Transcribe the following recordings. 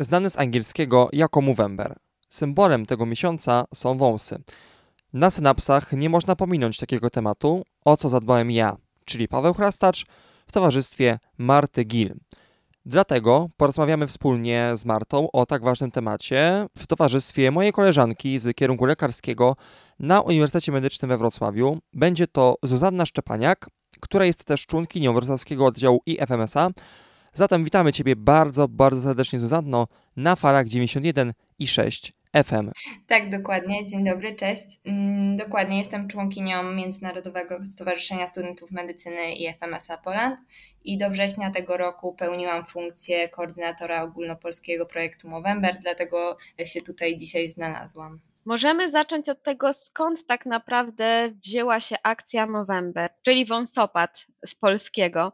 znany z angielskiego jako Movember. Symbolem tego miesiąca są wąsy. Na synapsach nie można pominąć takiego tematu, o co zadbałem ja, czyli Paweł Chrastacz w towarzystwie Marty Gil. Dlatego porozmawiamy wspólnie z Martą o tak ważnym temacie w towarzystwie mojej koleżanki z kierunku lekarskiego na Uniwersytecie Medycznym we Wrocławiu. Będzie to Zuzanna Szczepaniak, która jest też członkinią wrocławskiego oddziału IFMSA. Zatem witamy Ciebie bardzo, bardzo serdecznie Zuzanno na falach 91 i 6 FM. Tak, dokładnie. Dzień dobry, cześć. Mm, dokładnie, jestem członkinią Międzynarodowego Stowarzyszenia Studentów Medycyny i FMSA Poland i do września tego roku pełniłam funkcję koordynatora ogólnopolskiego projektu Movember, dlatego się tutaj dzisiaj znalazłam. Możemy zacząć od tego, skąd tak naprawdę wzięła się akcja Movember, czyli wąsopad z polskiego.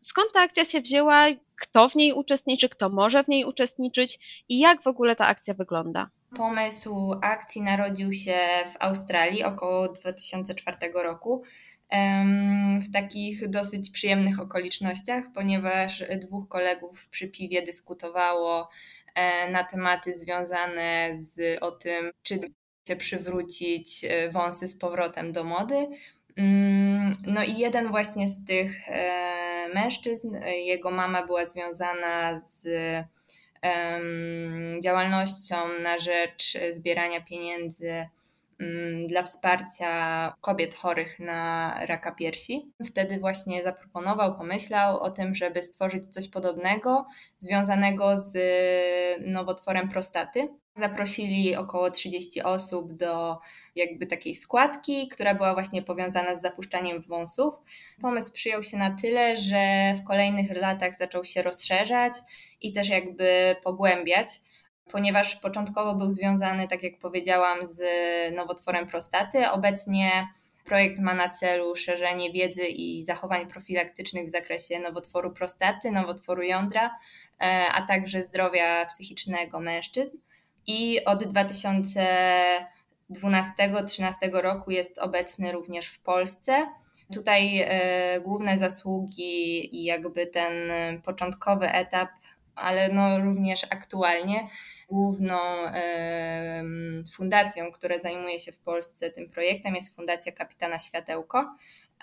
Skąd ta akcja się wzięła, kto w niej uczestniczy, kto może w niej uczestniczyć i jak w ogóle ta akcja wygląda? Pomysł akcji narodził się w Australii około 2004 roku. W takich dosyć przyjemnych okolicznościach, ponieważ dwóch kolegów przy piwie dyskutowało e, na tematy związane z o tym, czy się przywrócić e, wąsy z powrotem do mody. Mm, no i jeden właśnie z tych e, mężczyzn, jego mama była związana z działalnością na rzecz zbierania pieniędzy dla wsparcia kobiet chorych na raka piersi. Wtedy właśnie zaproponował, pomyślał o tym, żeby stworzyć coś podobnego związanego z nowotworem prostaty. Zaprosili około 30 osób do jakby takiej składki, która była właśnie powiązana z zapuszczaniem wąsów. Pomysł przyjął się na tyle, że w kolejnych latach zaczął się rozszerzać i też jakby pogłębiać, ponieważ początkowo był związany, tak jak powiedziałam, z nowotworem prostaty. Obecnie Projekt ma na celu szerzenie wiedzy i zachowań profilaktycznych w zakresie nowotworu prostaty, nowotworu jądra, e, a także zdrowia psychicznego mężczyzn i od 2012-2013 roku jest obecny również w Polsce. Tutaj e, główne zasługi i jakby ten początkowy etap, ale no również aktualnie główną fundacją, która zajmuje się w Polsce tym projektem jest Fundacja Kapitana Światełko,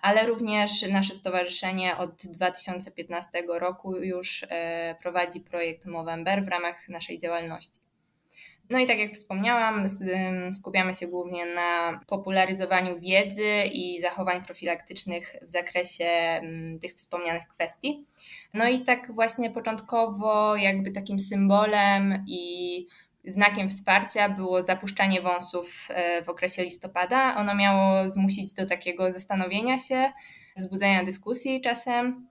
ale również nasze stowarzyszenie od 2015 roku już e, prowadzi projekt Movember w ramach naszej działalności. No i tak jak wspomniałam, skupiamy się głównie na popularyzowaniu wiedzy i zachowań profilaktycznych w zakresie tych wspomnianych kwestii. No i tak właśnie początkowo, jakby takim symbolem i znakiem wsparcia było zapuszczanie wąsów e, w okresie listopada. Ono miało zmusić do takiego zastanowienia się, wzbudzenia dyskusji czasem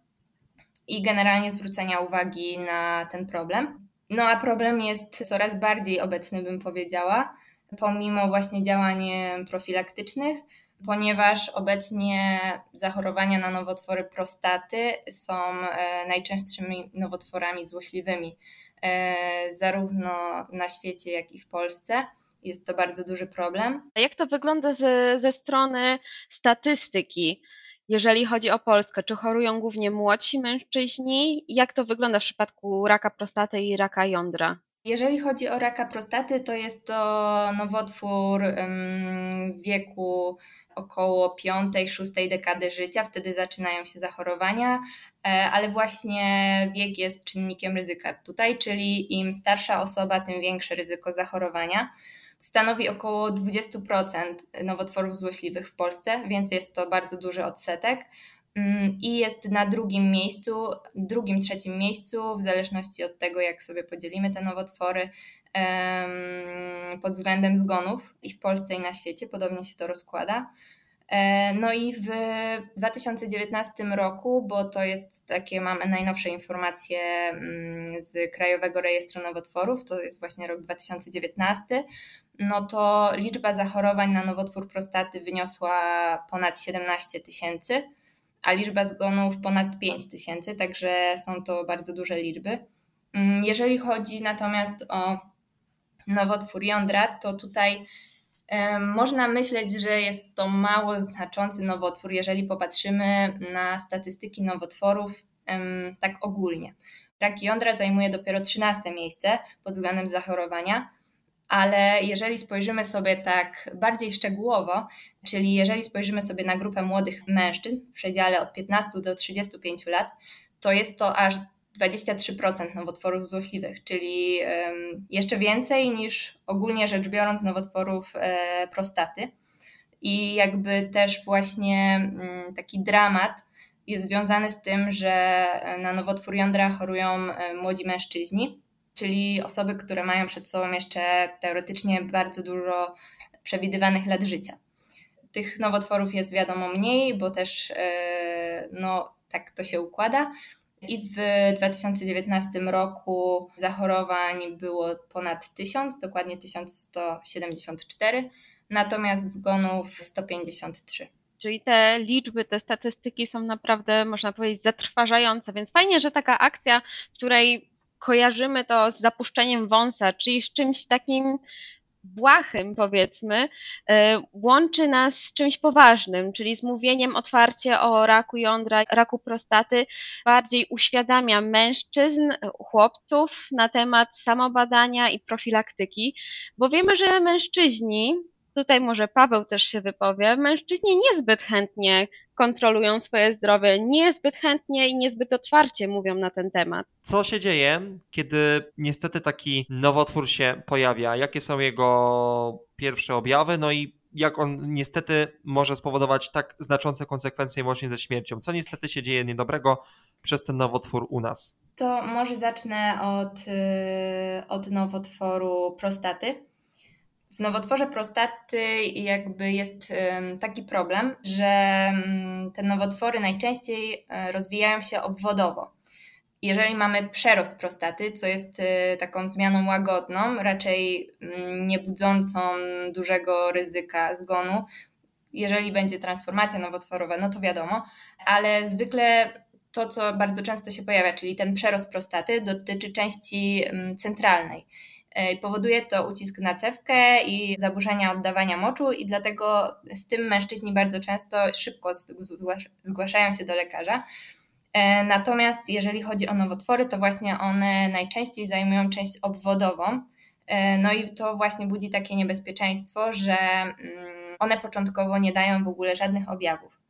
i generalnie zwrócenia uwagi na ten problem. No a problem jest coraz bardziej obecny, bym powiedziała, pomimo właśnie działań profilaktycznych, ponieważ obecnie zachorowania na nowotwory prostaty są e, najczęstszymi nowotworami złośliwymi, e, zarówno na świecie, jak i w Polsce. Jest to bardzo duży problem. Jak to wygląda ze, ze strony statystyki? Jeżeli chodzi o Polskę, czy chorują głównie młodsi mężczyźni? Jak to wygląda w przypadku raka prostaty i raka jądra? Jeżeli chodzi o raka prostaty, to jest to nowotwór wieku około 5-6 dekady życia, wtedy zaczynają się zachorowania, e, ale właśnie wiek jest czynnikiem ryzyka tutaj, czyli im starsza osoba, tym większe ryzyko zachorowania stanowi około 20% nowotworów złośliwych w Polsce, więc jest to bardzo duży odsetek. Mm, I jest na drugim miejscu, drugim, trzecim miejscu, w zależności od tego, jak sobie podzielimy te nowotwory, pod względem zgonów i w Polsce, i na świecie. Podobnie się to rozkłada. E, no i w 2019 roku, bo to jest takie, mamy najnowsze informacje mm, z Krajowego Rejestru Nowotworów, to jest właśnie rok 2019, no to liczba zachorowań na nowotwór prostaty wyniosła ponad 17 tysięcy, a liczba zgonów ponad 5 tysięcy, także są to bardzo duże liczby. Mm, jeżeli chodzi natomiast o nowotwór jądra, to tutaj można myśleć, że jest to mało znaczący nowotwór, jeżeli popatrzymy na statystyki nowotworów tak ogólnie. Rak jądra zajmuje dopiero 13 miejsce pod względem zachorowania, ale jeżeli spojrzymy sobie tak bardziej szczegółowo, czyli jeżeli spojrzymy sobie na grupę młodych mężczyzn w przedziale od 15 do 35 lat, to jest to aż 23% nowotworów złośliwych, czyli jeszcze więcej niż ogólnie rzecz biorąc nowotworów e, prostaty. I jakby też właśnie mm, taki dramat jest związany z tym, że na nowotwór jądra chorują e, młodzi mężczyźni, czyli osoby, które mają przed sobą jeszcze teoretycznie bardzo dużo przewidywanych lat życia. Tych nowotworów jest wiadomo mniej, bo też e, no, tak to się układa i w 2019 roku zachorowań było ponad 1000, dokładnie 1174, natomiast zgonów 153. Czyli te liczby, te statystyki są naprawdę, można powiedzieć, zatrważające, więc fajnie, że taka akcja, w której kojarzymy to z zapuszczeniem wąsa, czyli z czymś takim błahym, powiedzmy, e, łączy nas z czymś poważnym, czyli z mówieniem otwarcie o raku jądra, raku prostaty, bardziej uświadamia mężczyzn, chłopców na temat samobadania i profilaktyki, bo wiemy, że mężczyźni tutaj może Paweł też się wypowie, mężczyźni niezbyt chętnie kontrolują swoje zdrowie, niezbyt chętnie i niezbyt otwarcie mówią na ten temat. Co się dzieje, kiedy niestety taki nowotwór się pojawia? Jakie są jego pierwsze objawy? No i jak on niestety może spowodować tak znaczące konsekwencje łącznie ze śmiercią. Co niestety się dzieje niedobrego przez ten nowotwór u nas? To może zacznę od, y, od nowotworu prostaty. W nowotworze prostaty jakby jest taki problem, że te nowotwory najczęściej e, rozwijają się obwodowo. Jeżeli mamy przerost prostaty, co jest e, taką zmianą łagodną, raczej nie budzącą dużego ryzyka zgonu, jeżeli będzie transformacja nowotworowa, no to wiadomo, ale zwykle to, co bardzo często się pojawia, czyli ten przerost prostaty, dotyczy części centralnej. E, powoduje to ucisk na cewkę i zaburzenia oddawania moczu i dlatego z tym mężczyźni bardzo często szybko zgłaszają się do lekarza. E, natomiast jeżeli chodzi o nowotwory, to właśnie one najczęściej zajmują część obwodową. E, no i to właśnie budzi takie niebezpieczeństwo, że mm, one początkowo nie dają w ogóle żadnych objawów.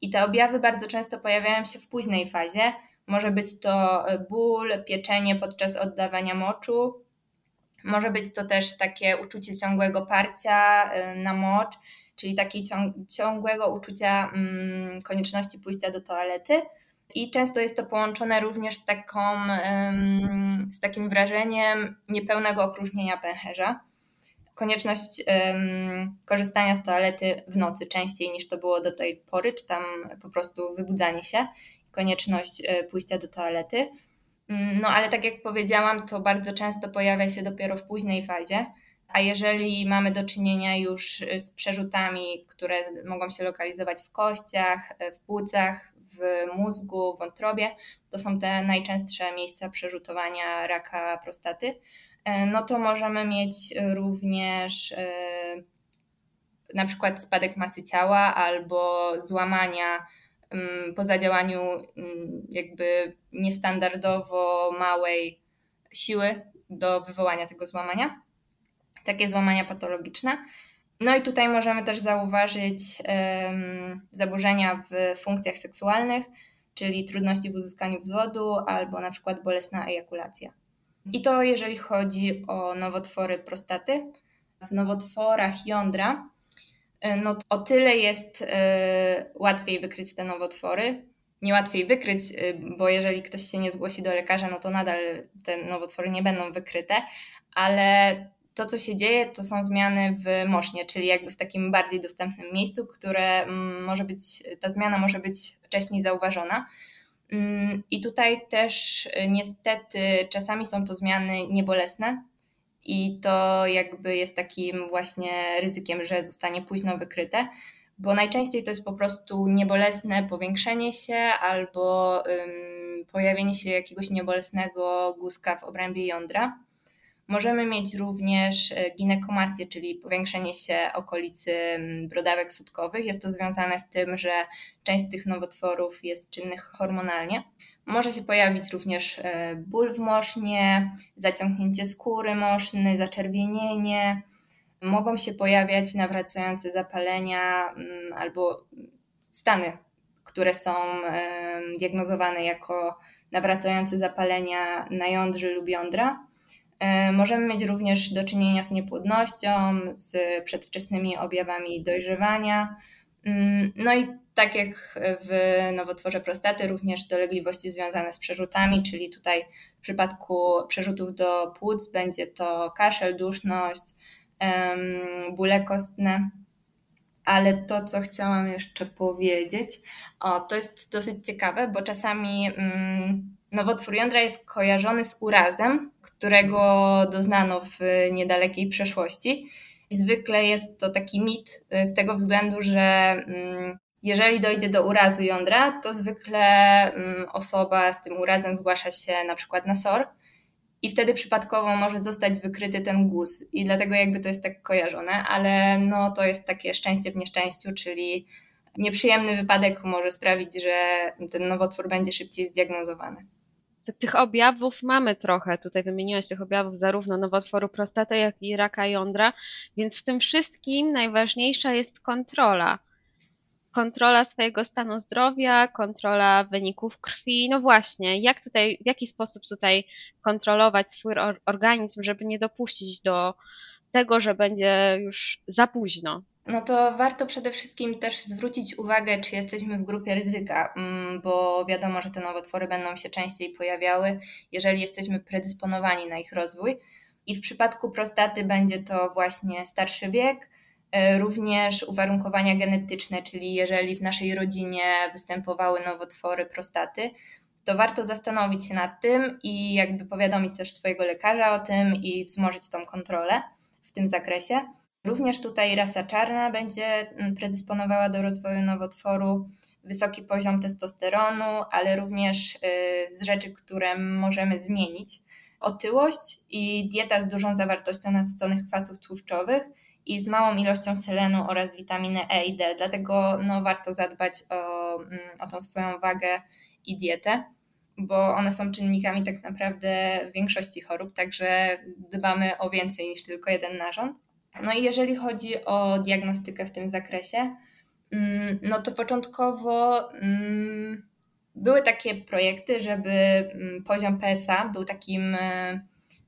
I te objawy bardzo często pojawiają się w późnej fazie. Może być to ból, pieczenie podczas oddawania moczu, może być to też takie uczucie ciągłego parcia y, na mocz, czyli takiego ciągłego uczucia mm, konieczności pójścia do toalety. I często jest to połączone również z, taką, z takim wrażeniem niepełnego opróżnienia pęcherza. Konieczność korzystania z toalety w nocy częściej niż to było do tej pory, czy tam po prostu wybudzanie się, konieczność y, pójścia do toalety. Mm, no ale tak jak powiedziałam, to bardzo często pojawia się dopiero w późnej fazie. A jeżeli mamy do czynienia już z przerzutami, które mogą się lokalizować w kościach, w płucach, w mózgu, w wątrobie, to są te najczęstsze miejsca przerzutowania raka prostaty, e, no to możemy mieć również na przykład spadek masy ciała albo złamania po zadziałaniu jakby niestandardowo małej siły do wywołania tego złamania. Takie złamania patologiczne. No i tutaj możemy też zauważyć um, zaburzenia w funkcjach seksualnych, czyli trudności w uzyskaniu wzwodu albo na przykład bolesna ejakulacja. I to jeżeli chodzi o nowotwory prostaty. W nowotworach jądra no o tyle jest e, łatwiej wykryć te nowotwory. Nie łatwiej wykryć, e, bo jeżeli ktoś się nie zgłosi do lekarza, no to nadal te nowotwory nie będą wykryte, ale to, co się dzieje, to są zmiany w mosznie, czyli jakby w takim bardziej dostępnym miejscu, które mm, może być, ta zmiana może być wcześniej zauważona. Mm, I tutaj też niestety czasami są to zmiany niebolesne i to jakby jest takim właśnie ryzykiem, że zostanie późno wykryte, bo najczęściej to jest po prostu niebolesne powiększenie się albo um, pojawienie się jakiegoś niebolesnego guzka w obrębie jądra. Możemy mieć również e, ginekomację, czyli powiększenie się okolicy brodawek sutkowych. Jest to związane z tym, że część z tych nowotworów jest czynnych hormonalnie. Może się pojawić również e, ból w mosznie, zaciągnięcie skóry moszny, zaczerwienienie. Mogą się pojawiać nawracające zapalenia albo stany, które są diagnozowane jako nawracające zapalenia na jądrze lub jądra. E, możemy mieć również do czynienia z niepłodnością, z przedwczesnymi objawami dojrzewania. Mm, no i tak jak w nowotworze prostaty, również dolegliwości związane z przerzutami, czyli tutaj w przypadku przerzutów do płuc będzie to kaszel, duszność, bóle kostne. Ale to, co chciałam jeszcze powiedzieć, o, to jest dosyć ciekawe, bo czasami mm, nowotwór jądra jest kojarzony z urazem, którego doznano w niedalekiej przeszłości. I zwykle jest to taki mit y, z tego względu, że mm, jeżeli dojdzie do urazu jądra, to zwykle mm, osoba z tym urazem zgłasza się na przykład na SOR i wtedy przypadkowo może zostać wykryty ten guz i dlatego jakby to jest tak kojarzone, ale no to jest takie szczęście w nieszczęściu, czyli nieprzyjemny wypadek może sprawić, że ten nowotwór będzie szybciej zdiagnozowany tych objawów mamy trochę. Tutaj wymieniłaś tych objawów zarówno nowotworu prostaty, jak i raka jądra, więc w tym wszystkim najważniejsza jest kontrola. Kontrola swojego stanu zdrowia, kontrola wyników krwi. No właśnie, jak tutaj, w jaki sposób tutaj kontrolować swój organizm, żeby nie dopuścić do tego, że będzie już za późno no to warto przede wszystkim też zwrócić uwagę, czy jesteśmy w grupie ryzyka, mm, bo wiadomo, że te nowotwory będą się częściej pojawiały, jeżeli jesteśmy predysponowani na ich rozwój. I w przypadku prostaty będzie to właśnie starszy wiek, również uwarunkowania genetyczne, czyli jeżeli w naszej rodzinie występowały nowotwory prostaty, to warto zastanowić się nad tym i jakby powiadomić też swojego lekarza o tym i wzmożyć tą kontrolę w tym zakresie. Również tutaj rasa czarna będzie mm, predysponowała do rozwoju nowotworu, wysoki poziom testosteronu, ale również y, z rzeczy, które możemy zmienić. Otyłość i dieta z dużą zawartością nasyconych kwasów tłuszczowych i z małą ilością selenu oraz witaminy E i D. Dlatego no, warto zadbać o, mm, o tą swoją wagę i dietę, bo one są czynnikami tak naprawdę większości chorób, także dbamy o więcej niż tylko jeden narząd. No i jeżeli chodzi o diagnostykę w tym zakresie, mm, no to początkowo mm, były takie projekty, żeby poziom PSA był takim e,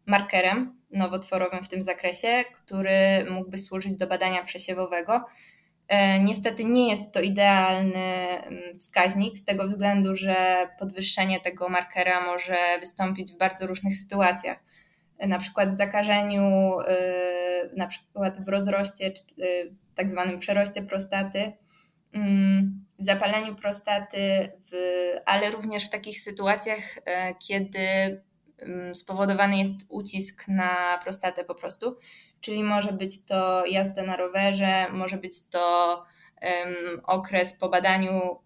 markerem nowotworowym w tym zakresie, który mógłby służyć do badania przesiewowego. E, niestety nie jest to idealny wskaźnik z tego względu, że podwyższenie tego markera może wystąpić w bardzo różnych sytuacjach na przykład w zakażeniu, y, na przykład w rozroście, tak zwanym przeroście prostaty, mm, w zapaleniu prostaty, ale również w takich sytuacjach, e, kiedy mm, spowodowany jest ucisk na prostatę po prostu, czyli może być to jazda na rowerze, może być to okres po badaniu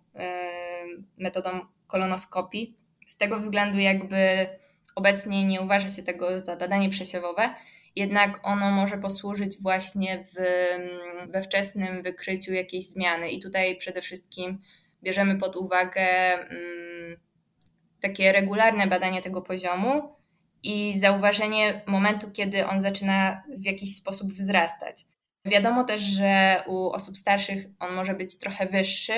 metodą kolonoskopii. Z tego względu jakby Obecnie nie uważa się tego za badanie przesiewowe, jednak ono może posłużyć właśnie w, we wczesnym wykryciu jakiejś zmiany. I tutaj przede wszystkim bierzemy pod uwagę takie regularne badanie tego poziomu i zauważenie momentu, kiedy on zaczyna w jakiś sposób wzrastać. Wiadomo też, że u osób starszych on może być trochę wyższy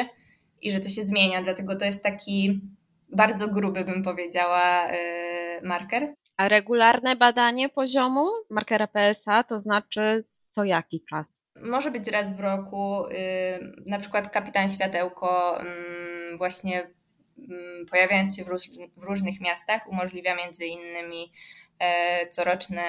i że to się zmienia, dlatego to jest taki bardzo gruby, bym powiedziała, y, marker. A regularne badanie poziomu markera PSA to znaczy co jaki czas? Może być raz w roku, y, na przykład kapitan światełko mm, właśnie pojawiając się w, róż, w różnych miastach, umożliwia między innymi e, coroczne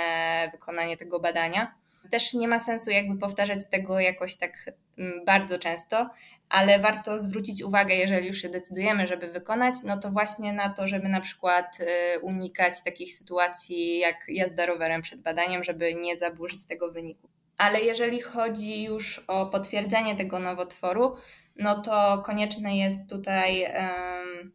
wykonanie tego badania. Też nie ma sensu jakby powtarzać tego jakoś tak mm, bardzo często, ale warto zwrócić uwagę, jeżeli już się decydujemy, żeby wykonać, no to właśnie na to, żeby na przykład y, unikać takich sytuacji jak jazda rowerem przed badaniem, żeby nie zaburzyć tego wyniku. Ale jeżeli chodzi już o potwierdzenie tego nowotworu, no to konieczne jest tutaj,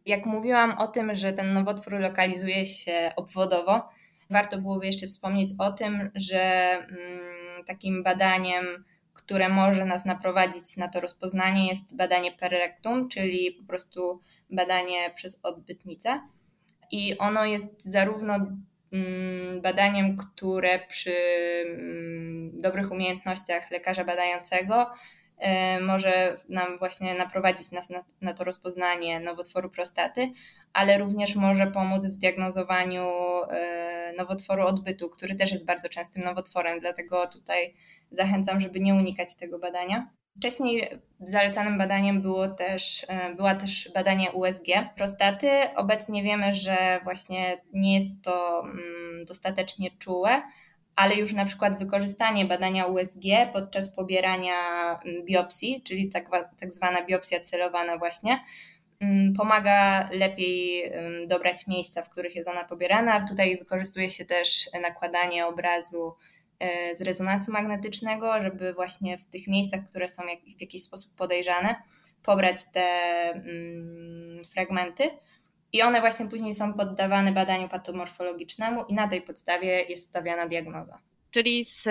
jak mówiłam o tym, że ten nowotwór lokalizuje się obwodowo, warto byłoby jeszcze wspomnieć o tym, że mm, takim badaniem które może nas naprowadzić na to rozpoznanie, jest badanie per rectum, czyli po prostu badanie przez odbytnicę. I ono jest zarówno mm, badaniem, które przy mm, dobrych umiejętnościach lekarza badającego może nam właśnie naprowadzić nas na, na to rozpoznanie nowotworu prostaty, ale również może pomóc w zdiagnozowaniu e, nowotworu odbytu, który też jest bardzo częstym nowotworem, dlatego tutaj zachęcam, żeby nie unikać tego badania. Wcześniej zalecanym badaniem było też, e, była też badanie USG prostaty. Obecnie wiemy, że właśnie nie jest to mm, dostatecznie czułe, ale już na przykład wykorzystanie badania USG podczas pobierania mm, biopsji, czyli tak, tak zwana biopsja celowana właśnie, Mm, pomaga lepiej dobrać miejsca, w których jest ona pobierana. Tutaj wykorzystuje się też nakładanie obrazu e, z rezonansu magnetycznego, żeby właśnie w tych miejscach, które są w jakiś sposób podejrzane, pobrać te mm, fragmenty. I one właśnie później są poddawane badaniu patomorfologicznemu i na tej podstawie jest stawiana diagnoza. Czyli z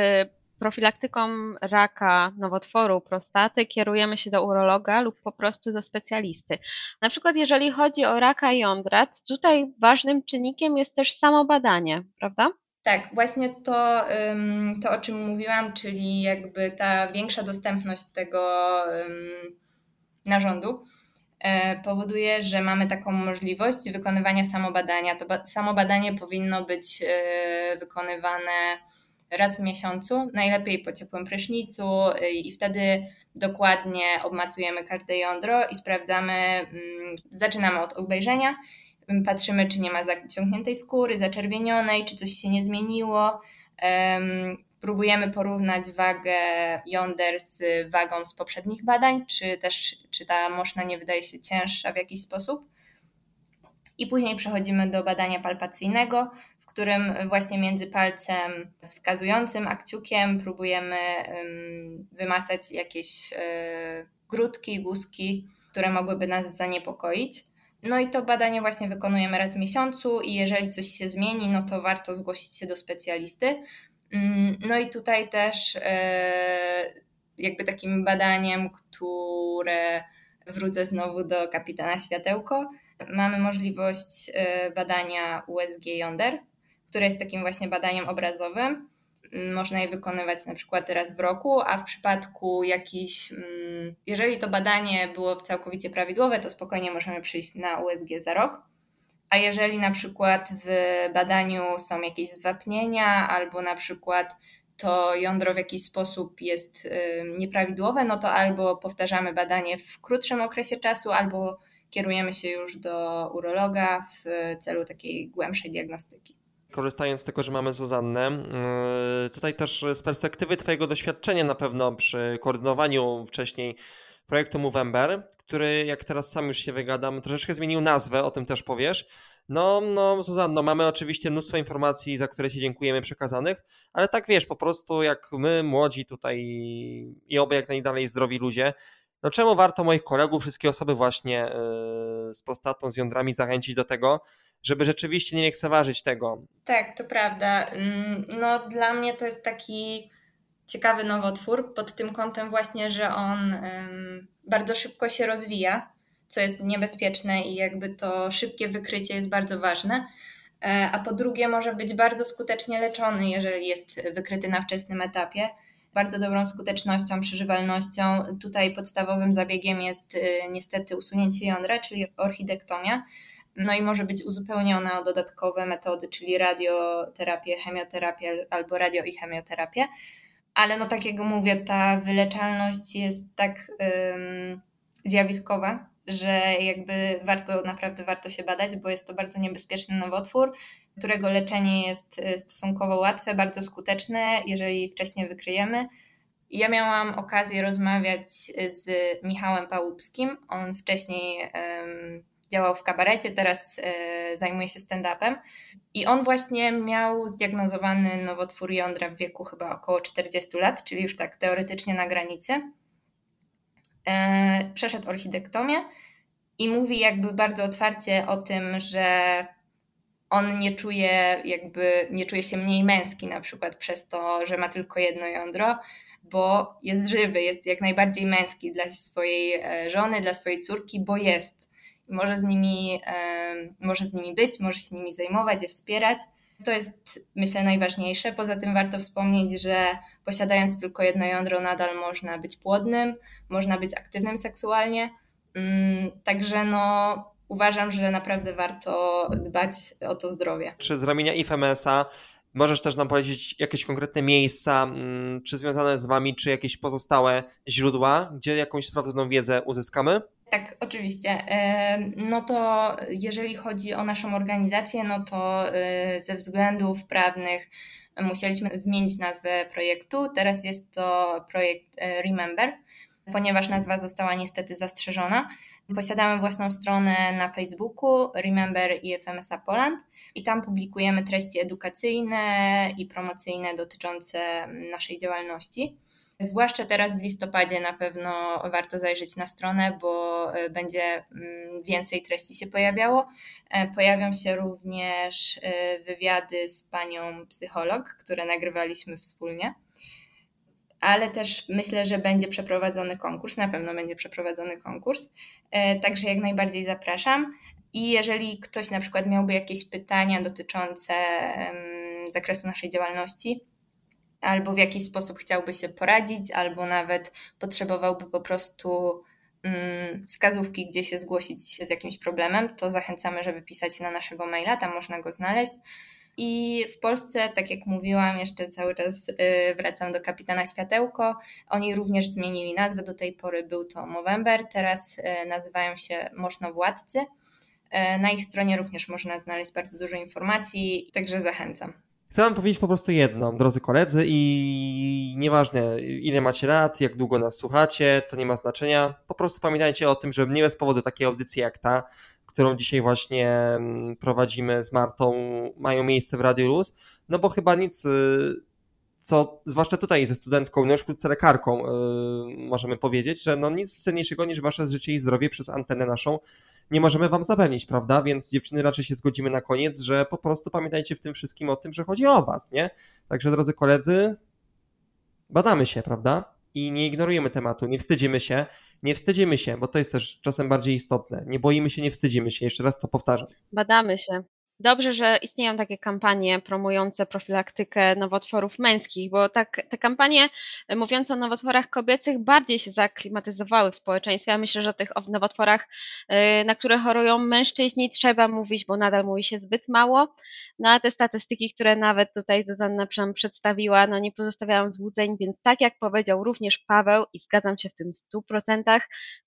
profilaktyką raka nowotworu prostaty kierujemy się do urologa lub po prostu do specjalisty. Na przykład jeżeli chodzi o raka jądra, to tutaj ważnym czynnikiem jest też samo badanie, prawda? Tak, właśnie to, to, o czym mówiłam, czyli jakby ta większa dostępność tego narządu e, powoduje, że mamy taką możliwość wykonywania samobadania. To samobadanie powinno być e, wykonywane raz w miesiącu, najlepiej po ciepłym prysznicu y, i wtedy dokładnie obmacujemy każde jądro i sprawdzamy, mm, zaczynamy od obejrzenia, patrzymy, czy nie ma zaciągniętej skóry, zaczerwienionej, czy coś się nie zmieniło. Próbujemy porównać wagę jąder z wagą z poprzednich badań, czy też czy ta moszna nie wydaje się cięższa w jakiś sposób. I później przechodzimy do badania palpacyjnego, którym właśnie między palcem wskazującym a kciukiem próbujemy wymacać jakieś e, grudki, guzki, które mogłyby nas zaniepokoić. No i to badanie właśnie wykonujemy raz w miesiącu i jeżeli coś się zmieni, no to warto zgłosić się do specjalisty. Mm, no i tutaj też e, jakby takim badaniem, które wrócę znowu do kapitana Światełko, mamy możliwość e, badania USG jąder, które jest takim właśnie badaniem obrazowym. Mm, można je wykonywać na przykład raz w roku, a w przypadku jakiś, mm, jeżeli to badanie było całkowicie prawidłowe, to spokojnie możemy przyjść na USG za rok. A jeżeli na przykład w badaniu są jakieś zwapnienia, albo na przykład to jądro w jakiś sposób jest nieprawidłowe, no to albo powtarzamy badanie w krótszym okresie czasu, albo kierujemy się już do urologa w celu takiej głębszej diagnostyki. Korzystając z tego, że mamy Zuzannę, yy, tutaj też z perspektywy Twojego doświadczenia na pewno przy koordynowaniu wcześniej projektu Movember, który jak teraz sam już się wygadam, troszeczkę zmienił nazwę, o tym też powiesz. No, no, Zuzanno, mamy oczywiście mnóstwo informacji, za które Ci dziękujemy przekazanych, ale tak wiesz, po prostu jak my, młodzi tutaj i oby jak najdalej zdrowi ludzie, no czemu warto moich kolegów, wszystkie osoby właśnie yy, z prostatą, z jądrami zachęcić do tego, żeby rzeczywiście nie lekceważyć tego? Tak, to prawda. Mm, no dla mnie to jest taki ciekawy nowotwór pod tym kątem właśnie, że on bardzo szybko się rozwija, co jest niebezpieczne i jakby to szybkie wykrycie jest bardzo ważne. E, a po drugie może być bardzo skutecznie leczony, jeżeli jest wykryty na wczesnym etapie bardzo dobrą skutecznością, przeżywalnością. Tutaj podstawowym zabiegiem jest y, niestety usunięcie jądra, czyli orchidektomia. No i może być uzupełniona o dodatkowe metody, czyli radioterapię, chemioterapię albo radio i chemioterapię. Ale no tak jak mówię, ta wyleczalność jest tak um, zjawiskowa, że jakby warto, naprawdę warto się badać, bo jest to bardzo niebezpieczny nowotwór, którego leczenie jest e, stosunkowo łatwe, bardzo skuteczne, jeżeli wcześniej wykryjemy. Ja miałam okazję rozmawiać z Michałem Pałupskim. On wcześniej działał w kabarecie, teraz e, zajmuje się stand-upem. I on właśnie miał zdiagnozowany nowotwór jądra w wieku chyba około 40 lat, czyli już tak teoretycznie na granicy. E, przeszedł orchidektomię i mówi jakby bardzo otwarcie o tym, że on nie czuje jakby, nie czuje się mniej męski na przykład przez to, że ma tylko jedno jądro, bo jest żywy, jest jak najbardziej męski dla swojej e, żony, dla swojej córki, bo jest. Może z nimi, może z nimi być, może się nimi zajmować, je wspierać. To jest, myślę, najważniejsze. Poza tym warto wspomnieć, że posiadając tylko jedno jądro, nadal można być płodnym, można być aktywnym seksualnie. Mm, także no, uważam, że naprawdę warto dbać o to zdrowie. Czy z ramienia IFMS-a możesz też nam powiedzieć jakieś konkretne miejsca, mm, czy związane z Wami, czy jakieś pozostałe źródła, gdzie jakąś sprawdzoną wiedzę uzyskamy? Tak, oczywiście. No to jeżeli chodzi o naszą organizację, no to y, ze względów prawnych musieliśmy zmienić nazwę projektu. Teraz jest to projekt y, Remember, ponieważ nazwa została niestety zastrzeżona. Posiadamy własną stronę na Facebooku Remember IFMSA Poland i tam publikujemy treści edukacyjne i promocyjne dotyczące naszej działalności. Zwłaszcza teraz w listopadzie na pewno warto zajrzeć na stronę, bo e, będzie mm, więcej treści się pojawiało. E, pojawią się również e, wywiady z panią psycholog, które nagrywaliśmy wspólnie. Ale też myślę, że będzie przeprowadzony konkurs, na pewno będzie przeprowadzony konkurs. Także jak najbardziej zapraszam. I jeżeli ktoś na przykład miałby jakieś pytania dotyczące zakresu naszej działalności, albo w jakiś sposób chciałby się poradzić, albo nawet potrzebowałby po prostu mm, wskazówki, gdzie się zgłosić z jakimś problemem, to zachęcamy, żeby pisać na naszego maila, tam można go znaleźć. I w Polsce, tak jak mówiłam, jeszcze cały czas y, wracam do Kapitana Światełko. Oni również zmienili nazwę, do tej pory był to Movember, teraz y, nazywają się Możnowładcy. Y, na ich stronie również można znaleźć bardzo dużo informacji, także zachęcam. Chcę wam powiedzieć po prostu jedno, drodzy koledzy, i nieważne ile macie lat, jak długo nas słuchacie, to nie ma znaczenia. Po prostu pamiętajcie o tym, że nie bez powodu takie audycje jak ta, którą dzisiaj właśnie mm, prowadzimy z Martą, mają miejsce w Radio Luz, no bo chyba nic y, co zwłaszcza tutaj ze studentką, no już wkrótce lekarką, yy, możemy powiedzieć, że no nic cenniejszego niż wasze życie i zdrowie przez antenę naszą nie możemy wam zapewnić, prawda? Więc dziewczyny raczej się zgodzimy na koniec, że po prostu pamiętajcie w tym wszystkim o tym, że chodzi o was, nie? Także drodzy koledzy, badamy się, prawda? I nie ignorujemy tematu, nie wstydzimy się, nie wstydzimy się, bo to jest też czasem bardziej istotne. Nie boimy się, nie wstydzimy się, jeszcze raz to powtarzam. Badamy się. Dobrze, że istnieją takie kampanie promujące profilaktykę nowotworów męskich, bo tak, te kampanie e, mówiące o nowotworach kobiecych bardziej się zaklimatyzowały w społeczeństwie. Ja myślę, że o tych nowotworach, e, na które chorują mężczyźni, trzeba mówić, bo nadal mówi się zbyt mało. No a te statystyki, które nawet tutaj Zuzanna nam przedstawiła, no nie pozostawiają złudzeń, więc tak jak powiedział również Paweł i zgadzam się w tym 100%,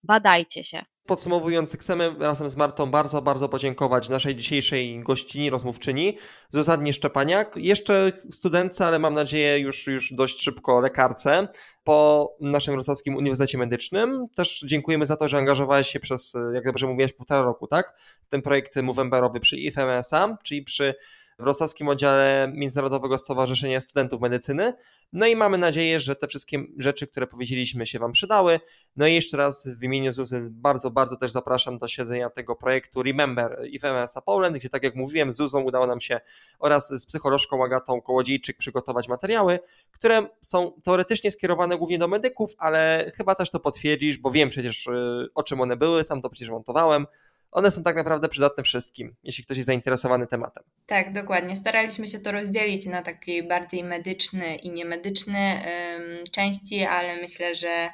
badajcie się. Podsumowując, chcemy razem z Martą bardzo, bardzo podziękować naszej dzisiejszej gościni, rozmówczyni, Zuzannie Szczepaniak, jeszcze studentce, ale mam nadzieję już, już dość szybko lekarce po naszym Wrocławskim Uniwersytecie Medycznym. Też dziękujemy za to, że angażowałeś się przez, jak dobrze mówiłaś, półtora roku, tak? Ten projekt Movemberowy przy IFMSA, czyli przy Wrocławskim Oddziale Międzynarodowego Stowarzyszenia Studentów Medycyny. No i mamy nadzieję, że te wszystkie rzeczy, które powiedzieliśmy, się Wam przydały. No i jeszcze raz w imieniu Zuzy bardzo, bardzo też zapraszam do śledzenia tego projektu Remember IFMS Poland, gdzie tak jak mówiłem, z Zuzą udało nam się oraz z psycholożką Agatą Kołodziejczyk przygotować materiały, które są teoretycznie skierowane głównie do medyków, ale chyba też to potwierdzisz, bo wiem przecież y, o czym one były, sam to przecież montowałem one są tak naprawdę przydatne wszystkim, jeśli ktoś jest zainteresowany tematem. Tak, dokładnie. Staraliśmy się to rozdzielić na taki bardziej medyczny i niemedyczny ym, części, ale myślę, że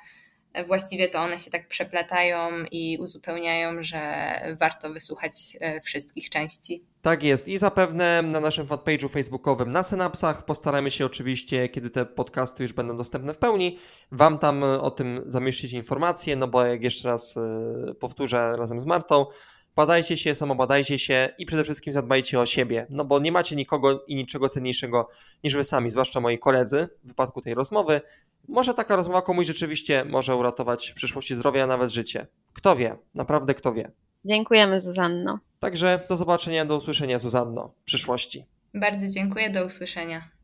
właściwie to one się tak przeplatają i uzupełniają, że warto wysłuchać e, wszystkich części. Tak jest i zapewne na naszym fanpage'u facebookowym na Synapsach postaramy się oczywiście, kiedy te podcasty już będą dostępne w pełni, Wam tam o tym zamieścić informacje, no bo jak jeszcze raz e, powtórzę razem z Martą, badajcie się, samobadajcie się i przede wszystkim zadbajcie o siebie, no bo nie macie nikogo i niczego cenniejszego niż Wy sami, zwłaszcza moi koledzy w wypadku tej rozmowy. Może taka rozmowa komuś rzeczywiście może uratować w przyszłości zdrowie, a nawet życie. Kto wie, naprawdę kto wie. Dziękujemy, Zuzanno. Także do zobaczenia, do usłyszenia, Zuzanno, w przyszłości. Bardzo dziękuję, do usłyszenia.